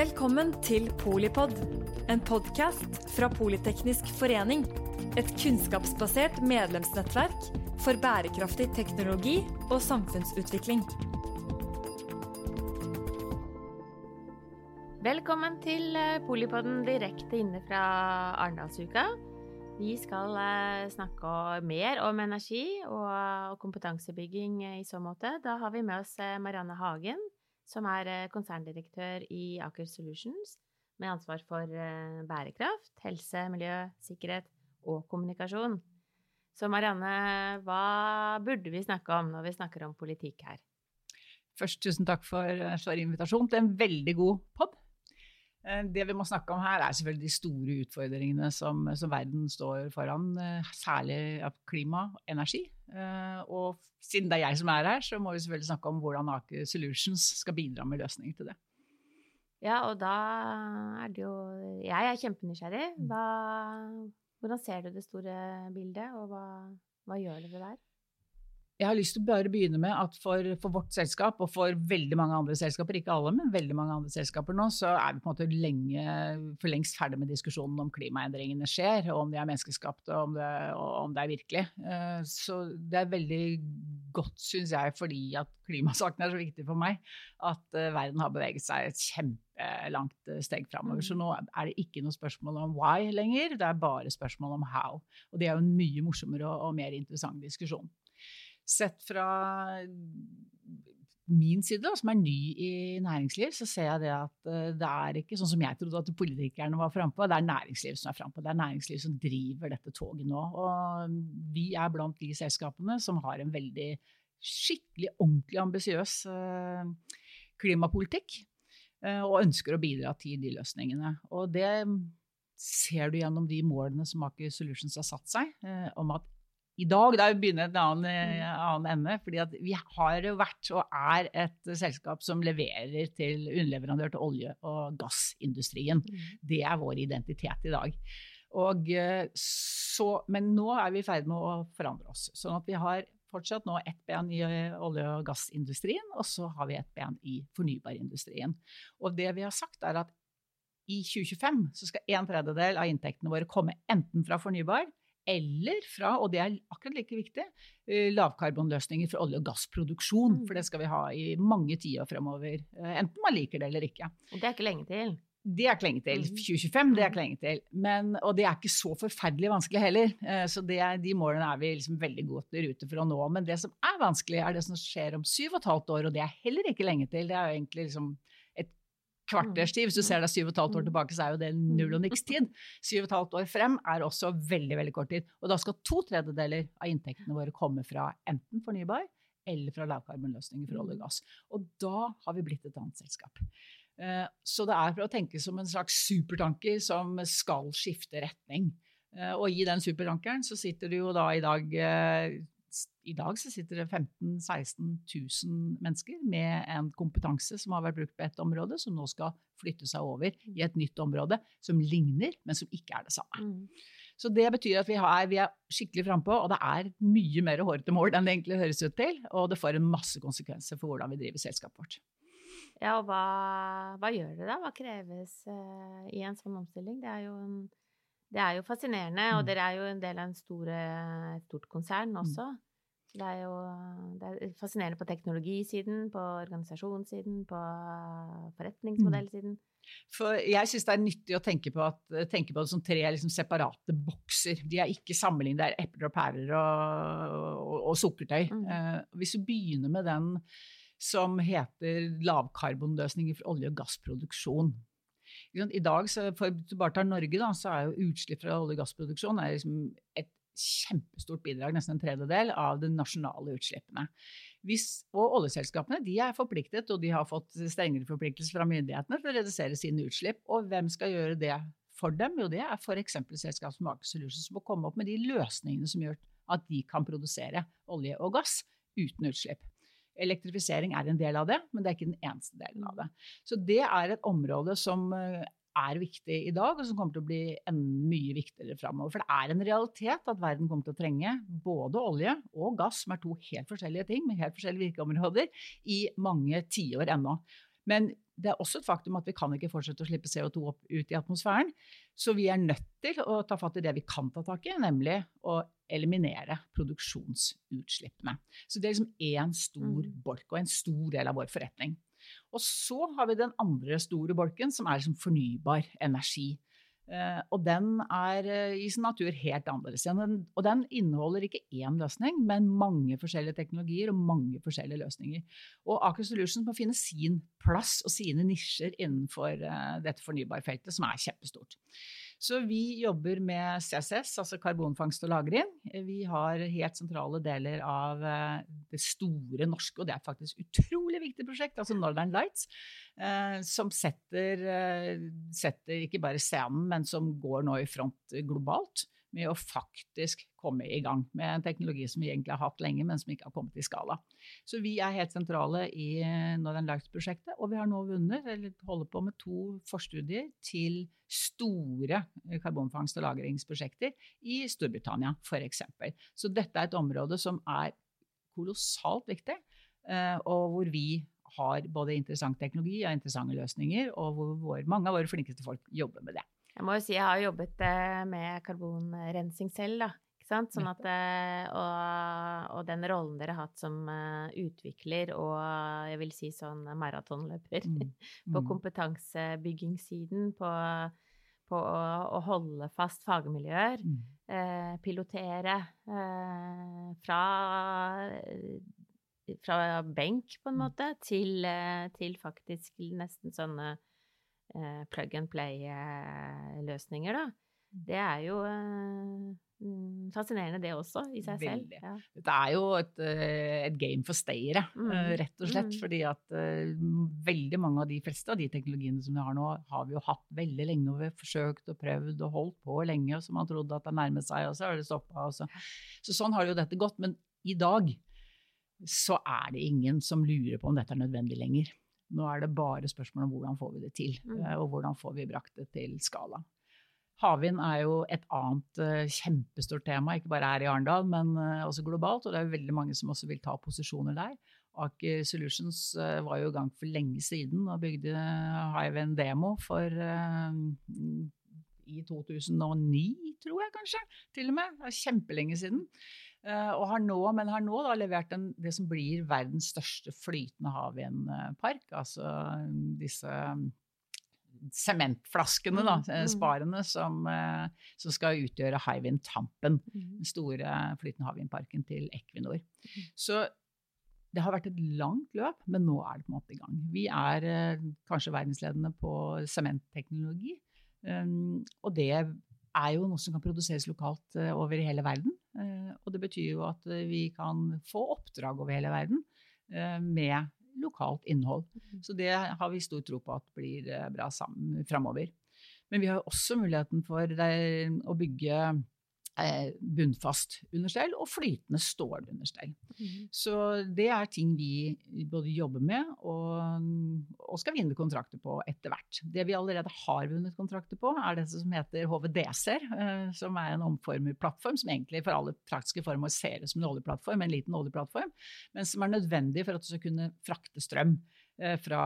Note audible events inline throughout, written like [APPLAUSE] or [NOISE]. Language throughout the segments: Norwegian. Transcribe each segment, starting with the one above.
Velkommen til Polipod, en podkast fra Politeknisk forening. Et kunnskapsbasert medlemsnettverk for bærekraftig teknologi og samfunnsutvikling. Velkommen til Polipoden direkte inne fra Arendalsuka. Vi skal eh, snakke mer om energi og kompetansebygging i så måte. Da har vi med oss eh, Marianne Hagen, som er konserndirektør i Aker Solutions, med ansvar for bærekraft, helse, miljø, sikkerhet og kommunikasjon. Så Marianne, hva burde vi snakke om når vi snakker om politikk her? Først tusen takk for, en svær invitasjon til en veldig god pod. Eh, det vi må snakke om her, er selvfølgelig de store utfordringene som, som verden står foran. Eh, særlig klima og energi. Eh, og siden det er jeg som er her, så må vi selvfølgelig snakke om hvordan Aker Solutions skal bidra med løsninger til det. Ja, og da er det jo Jeg er kjempenysgjerrig. Hva, hvordan ser du det store bildet, og hva, hva gjør dere der? Jeg har lyst til å bare begynne med at for, for, vårt selskap, og for veldig mange andre selskaper, ikke alle, men veldig mange andre selskaper nå, så er vi på en måte lenge, for lengst ferdig med diskusjonen om klimaendringene skjer, og om de er menneskeskapte, og om det, og om det er virkelig. Eh, så det er veldig godt, syns jeg, fordi at klimasaken er så viktig for meg, at eh, verden har beveget seg et kjempelangt eh, steg framover. Så mm. nå er det ikke noe spørsmål om why lenger, det er bare spørsmål om how. Og det er jo en mye morsommere og, og mer interessant diskusjon sett fra min side, da, som er ny i næringsliv, så ser jeg det at eh, det er ikke sånn som jeg trodde at politikerne var frampå, det er næringsliv som er frampå. Det er næringsliv som driver dette toget nå. Og vi er blant de selskapene som har en veldig skikkelig, ordentlig ambisiøs eh, klimapolitikk. Eh, og ønsker å bidra til de løsningene. Og det ser du gjennom de målene som Aker Solutions har satt seg, om at i dag, da begynner et annen, eh, mm. annen ende. fordi vi har vært og er et selskap som leverer til underleverandør til olje- og gassindustrien. Mm. Det er vår identitet i dag. Og eh, så, men nå er vi i ferd med å forandre oss. Sånn at vi har fortsatt nå ett ben i eh, olje- og gassindustrien, og så har vi ett ben i fornybarindustrien. Og det vi har sagt, er at i 2025 så skal en tredjedel av inntektene våre komme enten fra fornybar eller fra, og det er akkurat like viktig, eh, lavkarbonløsninger for olje- og gassproduksjon. Mm. For det skal vi ha i mange tiår fremover. Eh, enten man liker det eller ikke. Og det er ikke lenge til? Det er ikke lenge til. 2025 mm. det er ikke lenge til. Men, og det er ikke så forferdelig vanskelig heller. Eh, så det, de målene er vi liksom veldig godt i rute for å nå. Men det som er vanskelig, er det som skjer om syv og et halvt år, og det er heller ikke lenge til. Det er jo egentlig liksom kvarterstid. Hvis du ser deg syv og et halvt år tilbake, så er jo det null og niks tid. Syv og et halvt år frem er også veldig veldig kort tid. Og da skal to tredjedeler av inntektene våre komme fra enten fornybar eller fra lavkarbonløsninger for olje og gass. Og da har vi blitt et annet selskap. Eh, så det er for å tenke som en slags supertanker som skal skifte retning. Eh, og i den supertankeren så sitter det jo da i dag eh, i dag så sitter det 15 000-16 000 mennesker med en kompetanse som har vært brukt på ett område, som nå skal flytte seg over i et nytt område som ligner, men som ikke er det samme. Mm. Så det betyr at vi, har, vi er skikkelig frampå, og det er mye mer hårete mål enn det egentlig høres ut til. Og det får en masse konsekvenser for hvordan vi driver selskapet vårt. Ja, og hva, hva gjør det da? Hva kreves uh, i en sånn omstilling? Det er jo en det er jo fascinerende, og mm. dere er jo en del av et stort konsern mm. også. Det er jo det er fascinerende på teknologisiden, på organisasjonssiden, på forretningsmodellsiden. Mm. For jeg syns det er nyttig å tenke på, at, tenke på det som tre liksom separate bokser. De er ikke sammenlignet, det er epler og pærer og, og, og sukkertøy. Mm. Uh, hvis du begynner med den som heter lavkarbonløsninger for olje- og gassproduksjon. I dag, for du bare tar Norge, da, så er jo utslipp fra olje- og gassproduksjon liksom et kjempestort bidrag, nesten en tredjedel, av de nasjonale utslippene. Hvis, og oljeselskapene de er forpliktet, og de har fått strengere forpliktelser fra myndighetene til å redusere sine utslipp. Og hvem skal gjøre det for dem? Jo, det er f.eks. selskap som Aker Solutions som må komme opp med de løsningene som gjør at de kan produsere olje og gass uten utslipp. Elektrifisering er en del av det, men det er ikke den eneste delen av det. Så det er et område som eh, er viktig i dag, og som kommer til å bli mye viktigere framover. For det er en realitet at verden kommer til å trenge både olje og gass, som er to helt forskjellige ting med helt forskjellige virkeområder, i mange tiår ennå. Men det er også et faktum at vi kan ikke fortsette å slippe CO2 opp ut i atmosfæren. Så vi er nødt til å ta fatt i det vi kan ta tak i, nemlig å eliminere produksjonsutslippene. Så det er liksom én stor Mm. bolk og en stor del av vår forretning. Og så har vi den andre store bolken, som er liksom fornybar energi. Eh, og den er eh, i sin natur helt annerledes. Og den inneholder ikke én løsning, men mange forskjellige teknologier og mange forskjellige løsninger. Og Aker Solutions må finne sin plass og sine nisjer innenfor eh, dette fornybarfeltet, som er kjempestort. Så vi jobber med CCS, altså karbonfangst og -lagring. Vi har helt sentrale deler av eh, det store norske, og det er faktisk et utrolig viktig prosjekt, altså Northern Lights, eh, som setter, eh, setter ikke bare scenen, men som går nå i front globalt med å faktisk komme i gang med en teknologi som vi egentlig har hatt lenge, men som ikke har kommet i skala. Så vi er helt sentrale i Northern Lights-prosjektet, og vi har nå vunnet, eller holder på med to forstudier til store karbonfangst- og lagringsprosjekter i Storbritannia f.eks. Så dette er et område som er kolossalt viktig, eh, og hvor vi har både interessant teknologi og interessante løsninger, og hvor mange av våre flinkeste folk jobber med det. Jeg må jo si jeg har jobbet eh, med karbonrensing selv, da. Sånn at, eh, og, og den rollen dere har hatt som eh, utvikler og jeg vil si sånn maratonløper Mm. [LAUGHS] på Mm. kompetansebyggingssiden, på, på å, å holde fast fagmiljøer, Mm. eh, pilotere eh, fra, fra benk, på en Mm. måte, til, til faktisk nesten sånne plug and play-løsninger, da. Det er jo eh, mm, fascinerende, det også, i seg selv. Ja. Det er jo et, eh, et game for stayere, Mm. eh, rett og slett. Mm. Fordi at eh, veldig mange av de fleste av de teknologiene som vi har nå, har vi jo hatt veldig lenge. Og vi har forsøkt og prøvd og holdt på lenge, og så man trodde at det nærmet seg, og så har det stoppa. Så. så sånn har jo dette gått. Men i dag så er det ingen som lurer på om dette er nødvendig lenger. Nå er det bare spørsmål om hvordan får vi det til, Mm. eh, og hvordan får vi brakt det til skala. Havvind er jo et annet eh, kjempestort tema, ikke bare her i Arendal, men eh, også globalt. Og det er jo veldig mange som også vil ta posisjoner der. Aker Solutions var jo i gang for lenge siden og bygde Hywind Demo for i 2009, tror jeg kanskje, til og med. Det er kjempelenge siden. Eh, og har nå, men har nå da levert en, det som blir verdens største flytende havvindpark. Altså disse sementflaskene, da, Mm, eh, mm. sparene, som, eh, som skal utgjøre Hywind Tampen, Mm. den store flytende havvindparken til Equinor. Mm. Så det har vært et langt løp, men nå er det på en måte i gang. Vi er eh, kanskje verdensledende på sementteknologi, og det er jo noe som kan produseres lokalt eh, over hele verden. Eh, og det betyr jo at eh, vi kan få oppdrag over hele verden med lokalt innhold. Mhm. Så det har vi stor tro på at blir bra framover. Men vi har også muligheten for å bygge bunnfast understell og flytende stålunderstell. Mm. Så det er ting vi både jobber med og, og skal vinne kontrakter på etter hvert. Det vi allerede har vunnet kontrakter på, er det som heter HVDC-er, eh, som er en omformerplattform som egentlig for alle praktiske formål ser ut som en oljeplattform, en liten oljeplattform, men som er nødvendig for at du skal kunne frakte strøm eh, fra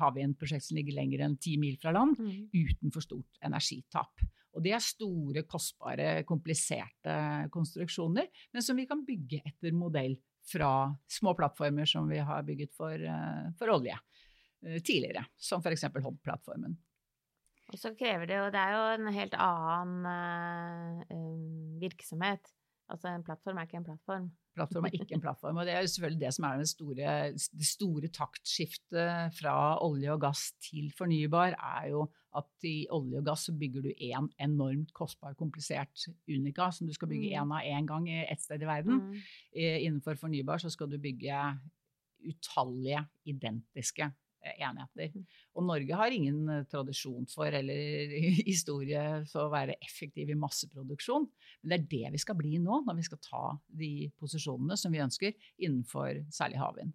havvindprosjekt som ligger lenger enn ti mil fra land, Mm. uten for stort energitap. Og det er store, kostbare, kompliserte konstruksjoner, men som vi kan bygge etter modell fra små plattformer som vi har bygget for, eh, for olje eh, tidligere, som f.eks. Hod-plattformen. Og så krever det jo Det er jo en helt annen eh, virksomhet. Altså, en plattform er ikke en plattform. Plattform er ikke en plattform. Og det er jo selvfølgelig det som er det store, det store taktskiftet fra olje og gass til fornybar, er jo at i olje og gass så bygger du én en enormt kostbar, komplisert unika som du skal bygge én Mm. av én gang i ett sted i verden. Mm. Eh, Innenfor fornybar så skal du bygge utallige identiske enheter. Og Norge har ingen eh, tradisjon for eller [LAUGHS] historie for å være effektiv i masseproduksjon. Men det er det vi skal bli nå, når vi skal ta de posisjonene som vi ønsker innenfor særlig havvind.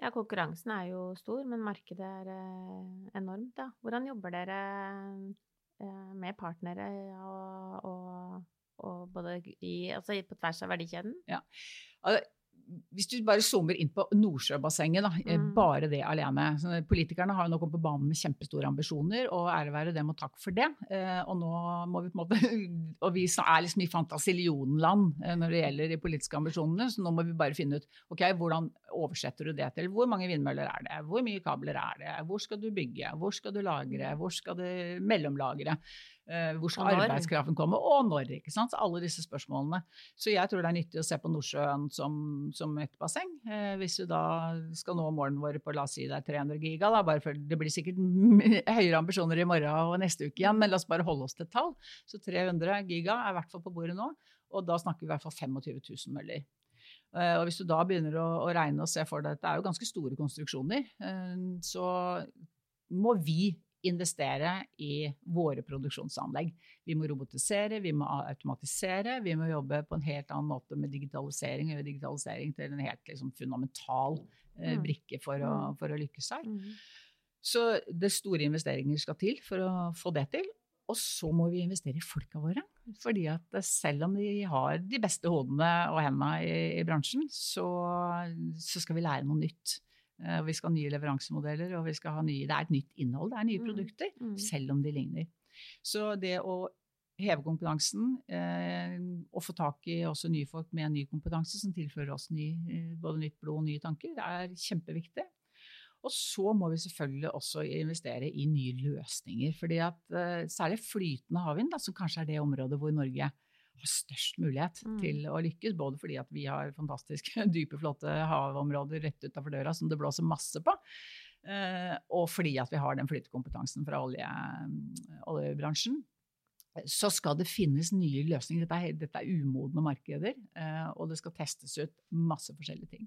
Ja, konkurransen er jo stor, men markedet er eh, enormt, da. Hvordan jobber dere eh, med partnere og, og, og både i, altså på tvers av verdikjeden? Altså, hvis du bare zoomer inn på Nordsjøbassenget, da, eh, Mm. bare det alene. Så politikerne har jo nå kommet på banen med kjempestore ambisjoner, og ære være dem og takk for det. Eh, og nå må vi på en måte [LAUGHS] Og vi er liksom i fantasillionland eh, når det gjelder de politiske ambisjonene, så nå må vi bare finne ut ok, hvordan oversetter du det til? Hvor mange vindmøller er det? Hvor mye kabler er det? Hvor skal du bygge? Hvor skal du lagre? Hvor skal du mellomlagre? Eh, hvor skal arbeidskraften komme? Og når? ikke sant? Så alle disse spørsmålene. Så jeg tror det er nyttig å se på Nordsjøen som, som et basseng. Eh, hvis du da skal nå målene våre på la oss si det er 300 giga, da, bare for det blir sikkert høyere ambisjoner i morgen og neste uke igjen, men la oss bare holde oss til et tall. Så 300 giga er i hvert fall på bordet nå, og da snakker vi i hvert fall 25 000 møller. Eh, og hvis du da begynner å, å regne og se for deg at det er jo ganske store konstruksjoner, så må vi investere i våre produksjonsanlegg. Vi må robotisere, vi må automatisere, vi må jobbe på en helt annen måte med digitalisering. Gjøre digitalisering til en helt liksom, fundamental eh, Mm. brikke for å, Mm. for å lykkes her. Mm. Så det store investeringer skal til for å få det til. Og så må vi investere i folka våre. Fordi at selv om de har de beste hodene og hendene i, i bransjen, så, så skal vi lære noe nytt. Eh, Vi skal ha nye leveransemodeller, og vi skal ha nye, det er et nytt innhold, det er nye Mm. produkter, Mm. selv om de ligner. Så det å heve kompetansen eh, og få tak i også nye folk med ny kompetanse som tilfører oss ny, eh, både nytt blod og nye tanker, det er kjempeviktig. Og så må vi selvfølgelig også investere i nye løsninger. fordi at eh, Særlig flytende havvind, som kanskje er det området hvor Norge har størst mulighet Mm. til å lykkes. Både fordi at vi har fantastisk [LAUGHS] dype, flotte havområder rett utafor døra som det blåser masse på. eh, og fordi at vi har den flytekompetansen fra olje, oljebransjen. Så skal det finnes nye løsninger. Dette er, dette er umodne markeder, eh, og det skal testes ut masse forskjellige ting.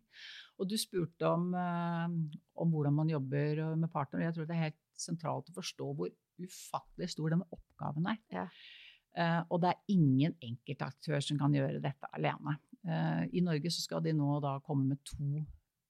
Og du spurte om, eh, om hvordan man jobber med partnere. Jeg tror det er helt sentralt å forstå hvor ufattelig stor denne oppgaven er. Ja. Eh, og det er ingen enkeltaktør som kan gjøre dette alene. Eh, I Norge så skal de nå da komme med to,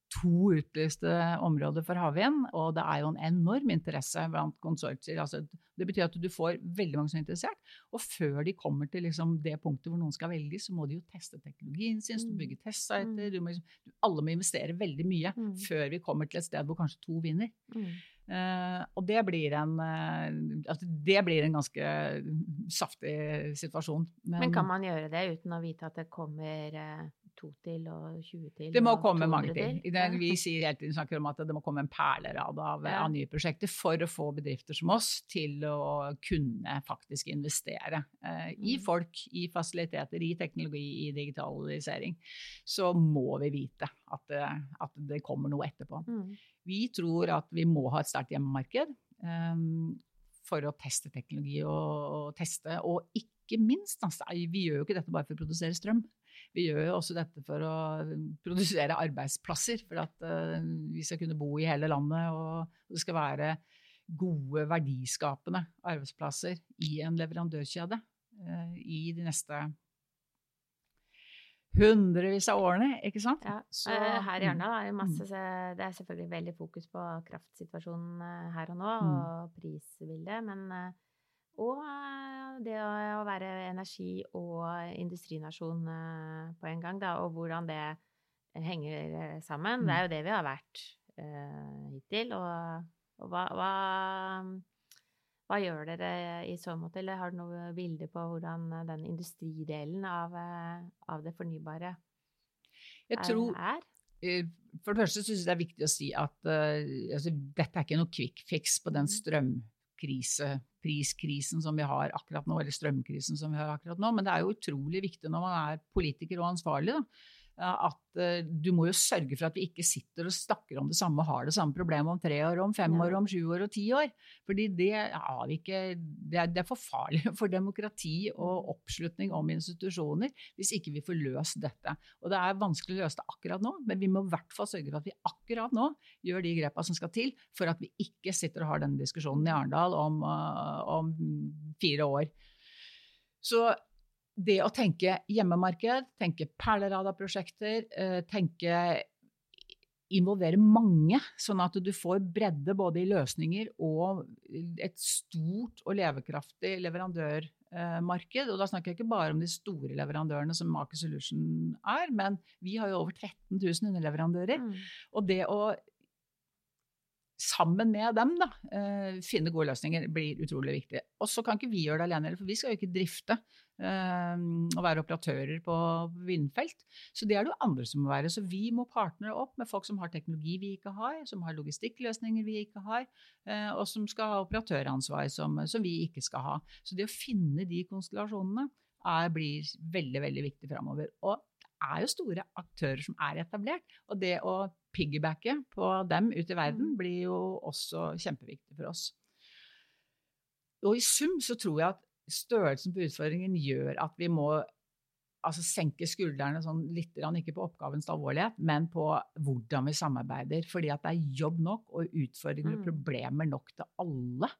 to utlyste områder for havvind, og det er jo en enorm interesse blant konsortier. Altså, det betyr at du får veldig mange som er interessert, og før de kommer til liksom det punktet hvor noen skal velge, så må de jo teste teknologien sin, Mm. bygge testsiter, Mm. liksom- alle må investere veldig mye Mm. før vi kommer til et sted hvor kanskje to vinner. Mm. Eh, og det blir, en, uh, altså det blir en ganske saftig situasjon. Men kan man gjøre det uten å vite at det kommer eh, to til og 20 til? det må komme 200 mange til. til. det, vi sier hele tiden snakker om at det må komme en perlerad av, Ja. av nye prosjekter for å få bedrifter som oss til å kunne faktisk investere eh, i Mm. folk, i fasiliteter, i teknologi, i digitalisering. Så må vi vite at det, at det kommer noe etterpå. Mm. Vi tror at vi må ha et sterkt hjemmemarked um, for å teste teknologi og, og teste. Og ikke minst, altså, vi gjør jo ikke dette bare for å produsere strøm. Vi gjør jo også dette for å produsere arbeidsplasser. For at uh, vi skal kunne bo i hele landet, og det skal være gode, verdiskapende arbeidsplasser i en leverandørkjede uh, i de neste hundrevis av årene, ikke sant? Ja. Så- Eh, her i mm. Arendal er det masse Det er selvfølgelig veldig fokus på kraftsituasjonen eh, her og nå, Mm. og prisbildet, men eh, og eh, det å være energi- og industrinasjon eh, på en gang, da, og hvordan det henger eh, sammen. Det er jo det vi har vært uh, hittil. Og, og hva, hva, hva gjør dere i så måte, eller har du noe bilde på hvordan den industridelen av, av det fornybare tror er? For det første syns jeg det er viktig å si at uh, altså, dette er ikke noe quick fix på den strømkrise, priskrisen som vi har akkurat nå, eller strømkrisen som vi har akkurat nå. Men det er jo utrolig viktig når man er politiker og ansvarlig, da, at eh, du må jo sørge for at vi ikke sitter og snakker om det samme og har det samme problemet om tre år, om fem år, om sju år og ti år. Fordi det har vi ikke Det er, det er for farlig [LAUGHS] for demokrati og oppslutning om institusjoner hvis ikke vi får løst dette. Og det er vanskelig å løse det akkurat nå, men vi må i hvert fall sørge for at vi akkurat nå gjør de grepa som skal til for at vi ikke sitter og har denne diskusjonen i Arendal om, uh, om fire år. Så det å tenke hjemmemarked, tenke perlerad av prosjekter, eh, tenke involvere mange, sånn at du får bredde både i løsninger og et stort og levekraftig leverandørmarked. Og da snakker jeg ikke bare om de store leverandørene som Aker Solution er, men vi har jo over 13 000 underleverandører. Mm. Og det å sammen med dem da, uh, finne gode løsninger blir utrolig viktig. Og så kan ikke vi gjøre det alene, for vi skal jo ikke drifte uh, og være operatører på vindfelt. Så det er det jo andre som må være. Så vi må partnere opp med folk som har teknologi vi ikke har, som har logistikkløsninger vi ikke har, uh, og som skal ha operatøransvar som, som, vi ikke skal ha. Så det å finne de konstellasjonene er, blir veldig, veldig viktig framover. Og det er jo store aktører som er etablert. Og det å piggybacke på dem ut i verden mm. blir jo også kjempeviktig for oss. Og i sum så tror jeg at størrelsen på utfordringen gjør at vi må altså senke skuldrene sånn litt, ikke på oppgavens alvorlighet, men på hvordan vi samarbeider. Fordi at det er jobb nok og utfordringer og mm. problemer nok til alle.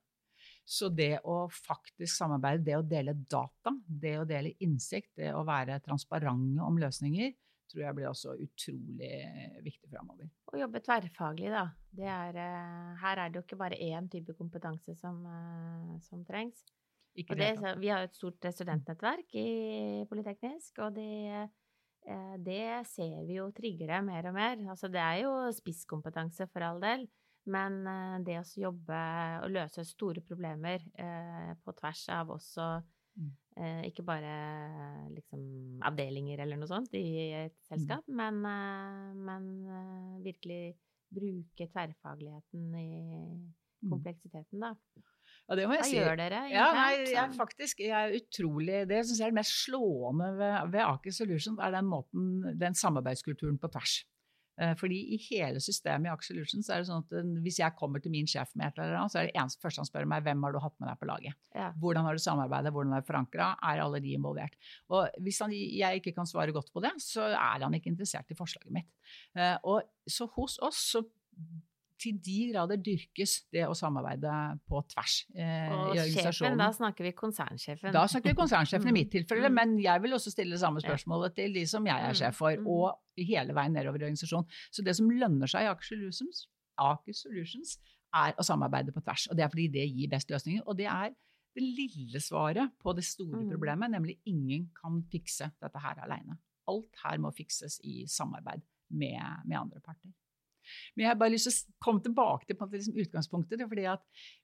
Så det å faktisk samarbeide, det å dele data, det å dele innsikt, det å være transparente om løsninger, tror jeg blir også utrolig viktig framover. Å jobbe tverrfaglig, da. Er, uh, her er det jo ikke bare én type kompetanse som, uh, som trengs. Det, det, vi har jo et stort studentnettverk i Politeknisk, og det, uh, det ser vi jo trigger det mer og mer. Altså, det er jo spisskompetanse for all del. Men eh, det å jobbe og løse store problemer eh, på tvers av også mm. eh, ikke bare liksom avdelinger eller noe sånt i et mm. selskap, men, eh, men eh, virkelig bruke tverrfagligheten i mm. kompleksiteten, da. Ja, det må jeg Hva si. gjør dere? Ja, nei, jeg, faktisk, jeg er utrolig, Det syns jeg er det mest slående ved, ved Aker Solutions, er den måten, den samarbeidskulturen på tvers. Eh, fordi i hele systemet i Aker Solutions er det sånn at eh, hvis jeg kommer til min sjef med et eller annet, så er det eneste første han spør meg hvem har du hatt med deg på laget. Ja. Hvordan har du samarbeidet, hvordan er du forankra, er alle de involvert. Og hvis han, jeg ikke kan svare godt på det, så er han ikke interessert i forslaget mitt. Eh, og så hos oss så til de grader dyrkes det å samarbeide på tvers eh, og i organisasjonen. Sjefen, da snakker vi konsernsjefen. Da snakker vi konsernsjefen i mitt [LAUGHS] tilfelle, mm. men jeg vil også stille det samme spørsmålet til de som jeg er mm. sjef for, mm. og hele veien nedover i organisasjonen. Så det som lønner seg i Aker Solutions, Aker Solutions er å samarbeide på tvers. Og det er fordi det gir best løsninger. Og det er det lille svaret på det store problemet, nemlig ingen kan fikse dette her aleine. Alt her må fikses i samarbeid med, med andre parter. Men jeg har bare lyst til å komme tilbake til liksom utgangspunktet. fordi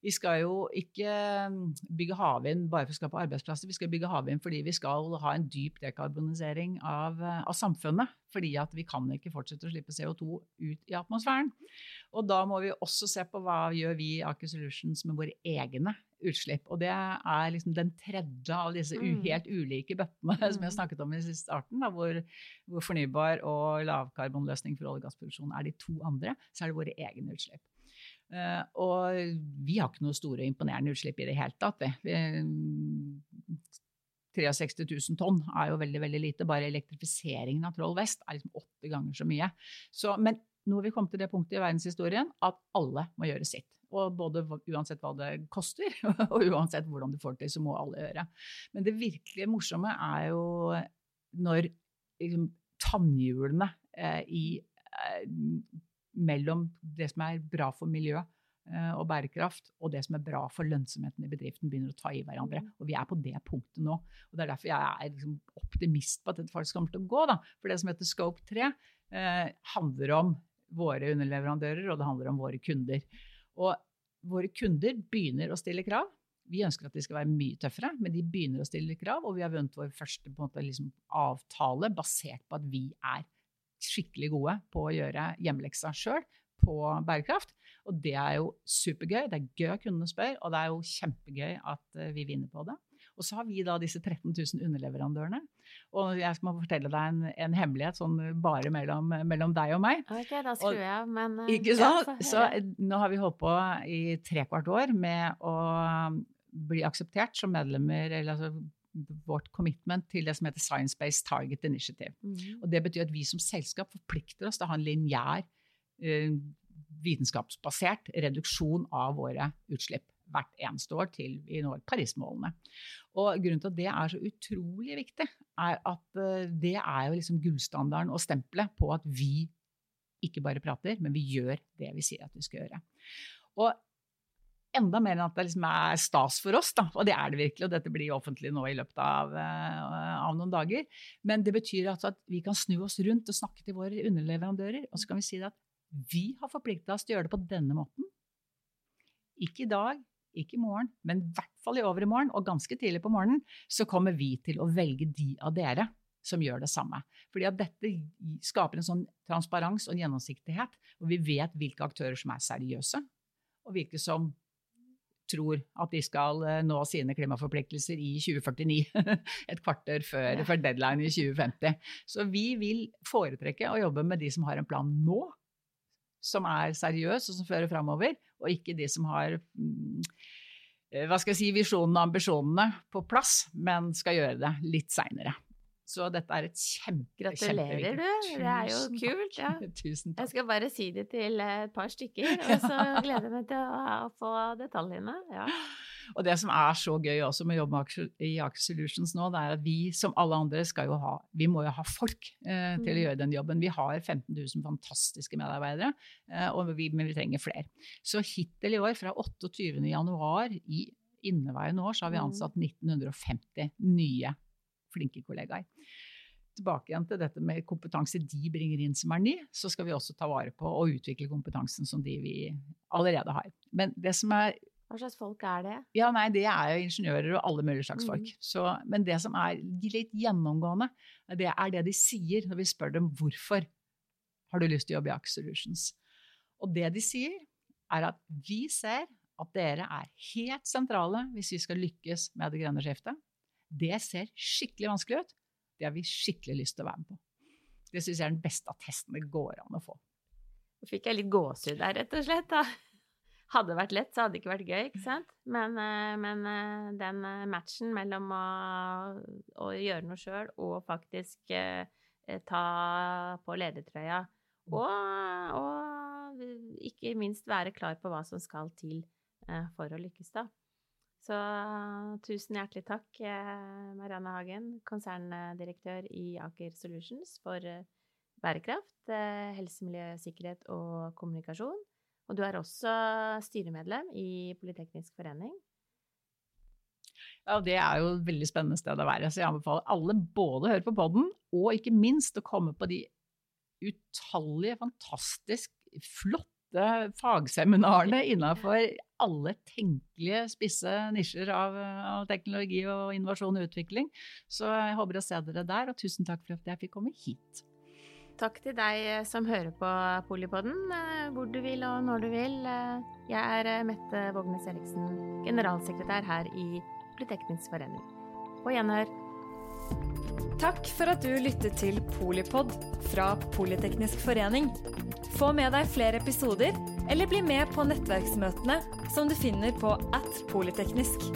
vi skal jo ikke mm, bygge havvind bare for å skape arbeidsplasser. Vi skal bygge havvind fordi vi skal ha en dyp dekarbonisering av, eh, av samfunnet. Fordi at vi kan ikke fortsette å slippe CO2 ut i atmosfæren. Og da må vi også se på hva gjør vi i Aker Solutions med våre egne utslipp. Og det er liksom den tredje av disse mm. helt ulike bøttene mm. [LAUGHS] som jeg snakket om i starten, da, hvor, hvor, fornybar og lavkarbonløsning for olje- og gassproduksjon er de to andre. Så er det våre egne utslipp. Uh, og vi har ikke noe store og imponerende utslipp i det hele tatt. Vi. 63 000 tonn er jo veldig veldig lite. Bare elektrifiseringen av Troll Vest er liksom åtte ganger så mye. Så, men nå har vi kommet til det punktet i verdenshistorien at alle må gjøre sitt. Og både uansett hva det koster, [LAUGHS] og uansett hvordan du får det til, så må alle gjøre. Men det virkelig morsomme er jo når liksom, tannhjulene eh, i, eh, mellom det som er bra for miljø eh, og bærekraft, og det som er bra for lønnsomheten i bedriften, begynner å ta i hverandre. Mm. Og vi er på det punktet nå. Og det er derfor jeg er liksom optimist på at dette faktisk kommer til å gå. Da. For det som heter Scope 3, eh, handler om våre underleverandører, og det handler om våre kunder. Og våre kunder begynner å stille krav. Vi ønsker at de skal være mye tøffere, men de begynner å stille krav. Og vi har vunnet vår første måte, liksom, avtale basert på at vi er skikkelig gode på å gjøre hjemmeleksa sjøl på bærekraft. Og det er jo supergøy. Det er gøy at kundene spør, og det er jo kjempegøy at eh, vi vinner på det. Og så har vi da disse 13 000 underleverandørene. Og jeg skal fortelle deg en, en hemmelighet sånn bare mellom, mellom, deg og meg. Ok, da skrur jeg av, men eh, Ikke sant? Ja, så nå har vi holdt på i tre kvart år med å bli akseptert som medlemmer, eller altså vårt commitment til det som heter Science Based Target Initiative. Mm. Og det betyr at vi som selskap forplikter oss til å ha en lineær, uh, vitenskapsbasert reduksjon av våre utslipp hvert eneste år til vi når Paris-målene. Og Grunnen til at det er så utrolig viktig, er at eh, det er jo liksom gullstandarden og stempelet på at vi ikke bare prater, men vi gjør det vi sier at vi skal gjøre. Og enda mer enn at det liksom er stas for oss, da. og det er det virkelig. Og dette blir offentlig nå i løpet av, uh, av noen dager. Men det betyr altså at vi kan snu oss rundt og snakke til våre underleverandører. Og så kan vi si at vi har forplikta oss til å gjøre det på denne måten. Ikke i dag, ikke i morgen, men i hvert fall i overmorgen og ganske tidlig på morgenen, så kommer vi til å velge de av dere som gjør det samme. Fordi at dette skaper en sånn transparens og en gjennomsiktighet, og vi vet hvilke aktører som er seriøse, og hvilke som tror at de skal eh, nå sine klimaforpliktelser i 2049. [LAUGHS] Et kvarter før, før deadline i 2050. Så vi vil foretrekke å jobbe med de som har en plan nå, som er seriøs og som fører framover, og ikke de som har mm, eh, hva skal jeg si, visjonene og ambisjonene på plass, men skal gjøre det litt seinere. Så dette er et kjempe, Gratulerer, du. Det er jo kult. Ja. [LAUGHS] Tusen takk. Jeg skal bare si det til et par stykker, og så [LAUGHS] gleder jeg meg til å få detaljene. Ja. Og det som er så gøy også med å jobbe i Aker Solutions nå, det er at vi som alle andre skal jo ha Vi må jo ha folk eh, til å mm. gjøre den jobben. Vi har 15 000 fantastiske medarbeidere, eh, vi, men vi trenger flere. Så hittil i år, fra 28. januar i inneværende år, så har vi mm. ansatt 1950 nye flinke kollegaer. Tilbake igjen til dette med kompetanse de bringer inn som er ny, så skal vi også ta vare på og utvikle kompetansen som de vi allerede har. Men det som er hva slags folk er det? Ja, nei, Det er jo ingeniører og alle mulige slags folk. Mm. Så, men det som er litt gjennomgående, det er det de sier når vi spør dem hvorfor har du lyst til å jobbe i Aker Solutions. Og det de sier, er at vi ser at dere er helt sentrale hvis vi skal lykkes med det grønne skiftet. Det ser skikkelig vanskelig ut. Det har vi skikkelig lyst til å være med på. Det syns jeg er den beste attesten det går an å få. Nå fikk jeg litt gåsehud der, rett og slett. da. Hadde det vært lett, så hadde det ikke vært gøy, ikke sant? Men, eh, men eh, den eh, matchen mellom å, å gjøre noe sjøl og faktisk eh, ta på ledertrøya, mm. og, og, ikke minst være klar på hva som skal til eh, for å lykkes, da. Så tusen hjertelig takk, eh, Marianne Hagen, konserndirektør i Aker Solutions for bærekraft, helsemiljøsikkerhet helse, miljø, sikkerhet og kommunikasjon. Og du er også styremedlem i Politeknisk forening. Ja, Det er jo et veldig spennende sted å være. Så jeg anbefaler alle både å høre på poden, og ikke minst å komme på de utallige, fantastisk flotte fagseminarene innenfor alle tenkelige spisse nisjer av, av, teknologi og innovasjon og utvikling. Så jeg håper å se dere der, og tusen takk for at jeg fikk komme hit. Takk til deg eh, som hører på Polipodden, eh, hvor du vil og når du vil. Eh, jeg er Mette Vågnes Eriksen, generalsekretær her i Politeknisk forening. På gjenhør. Takk for at du lyttet til Polipod fra Politeknisk forening. Få med deg flere episoder, eller bli med på nettverksmøtene som du finner på at polyteknisk.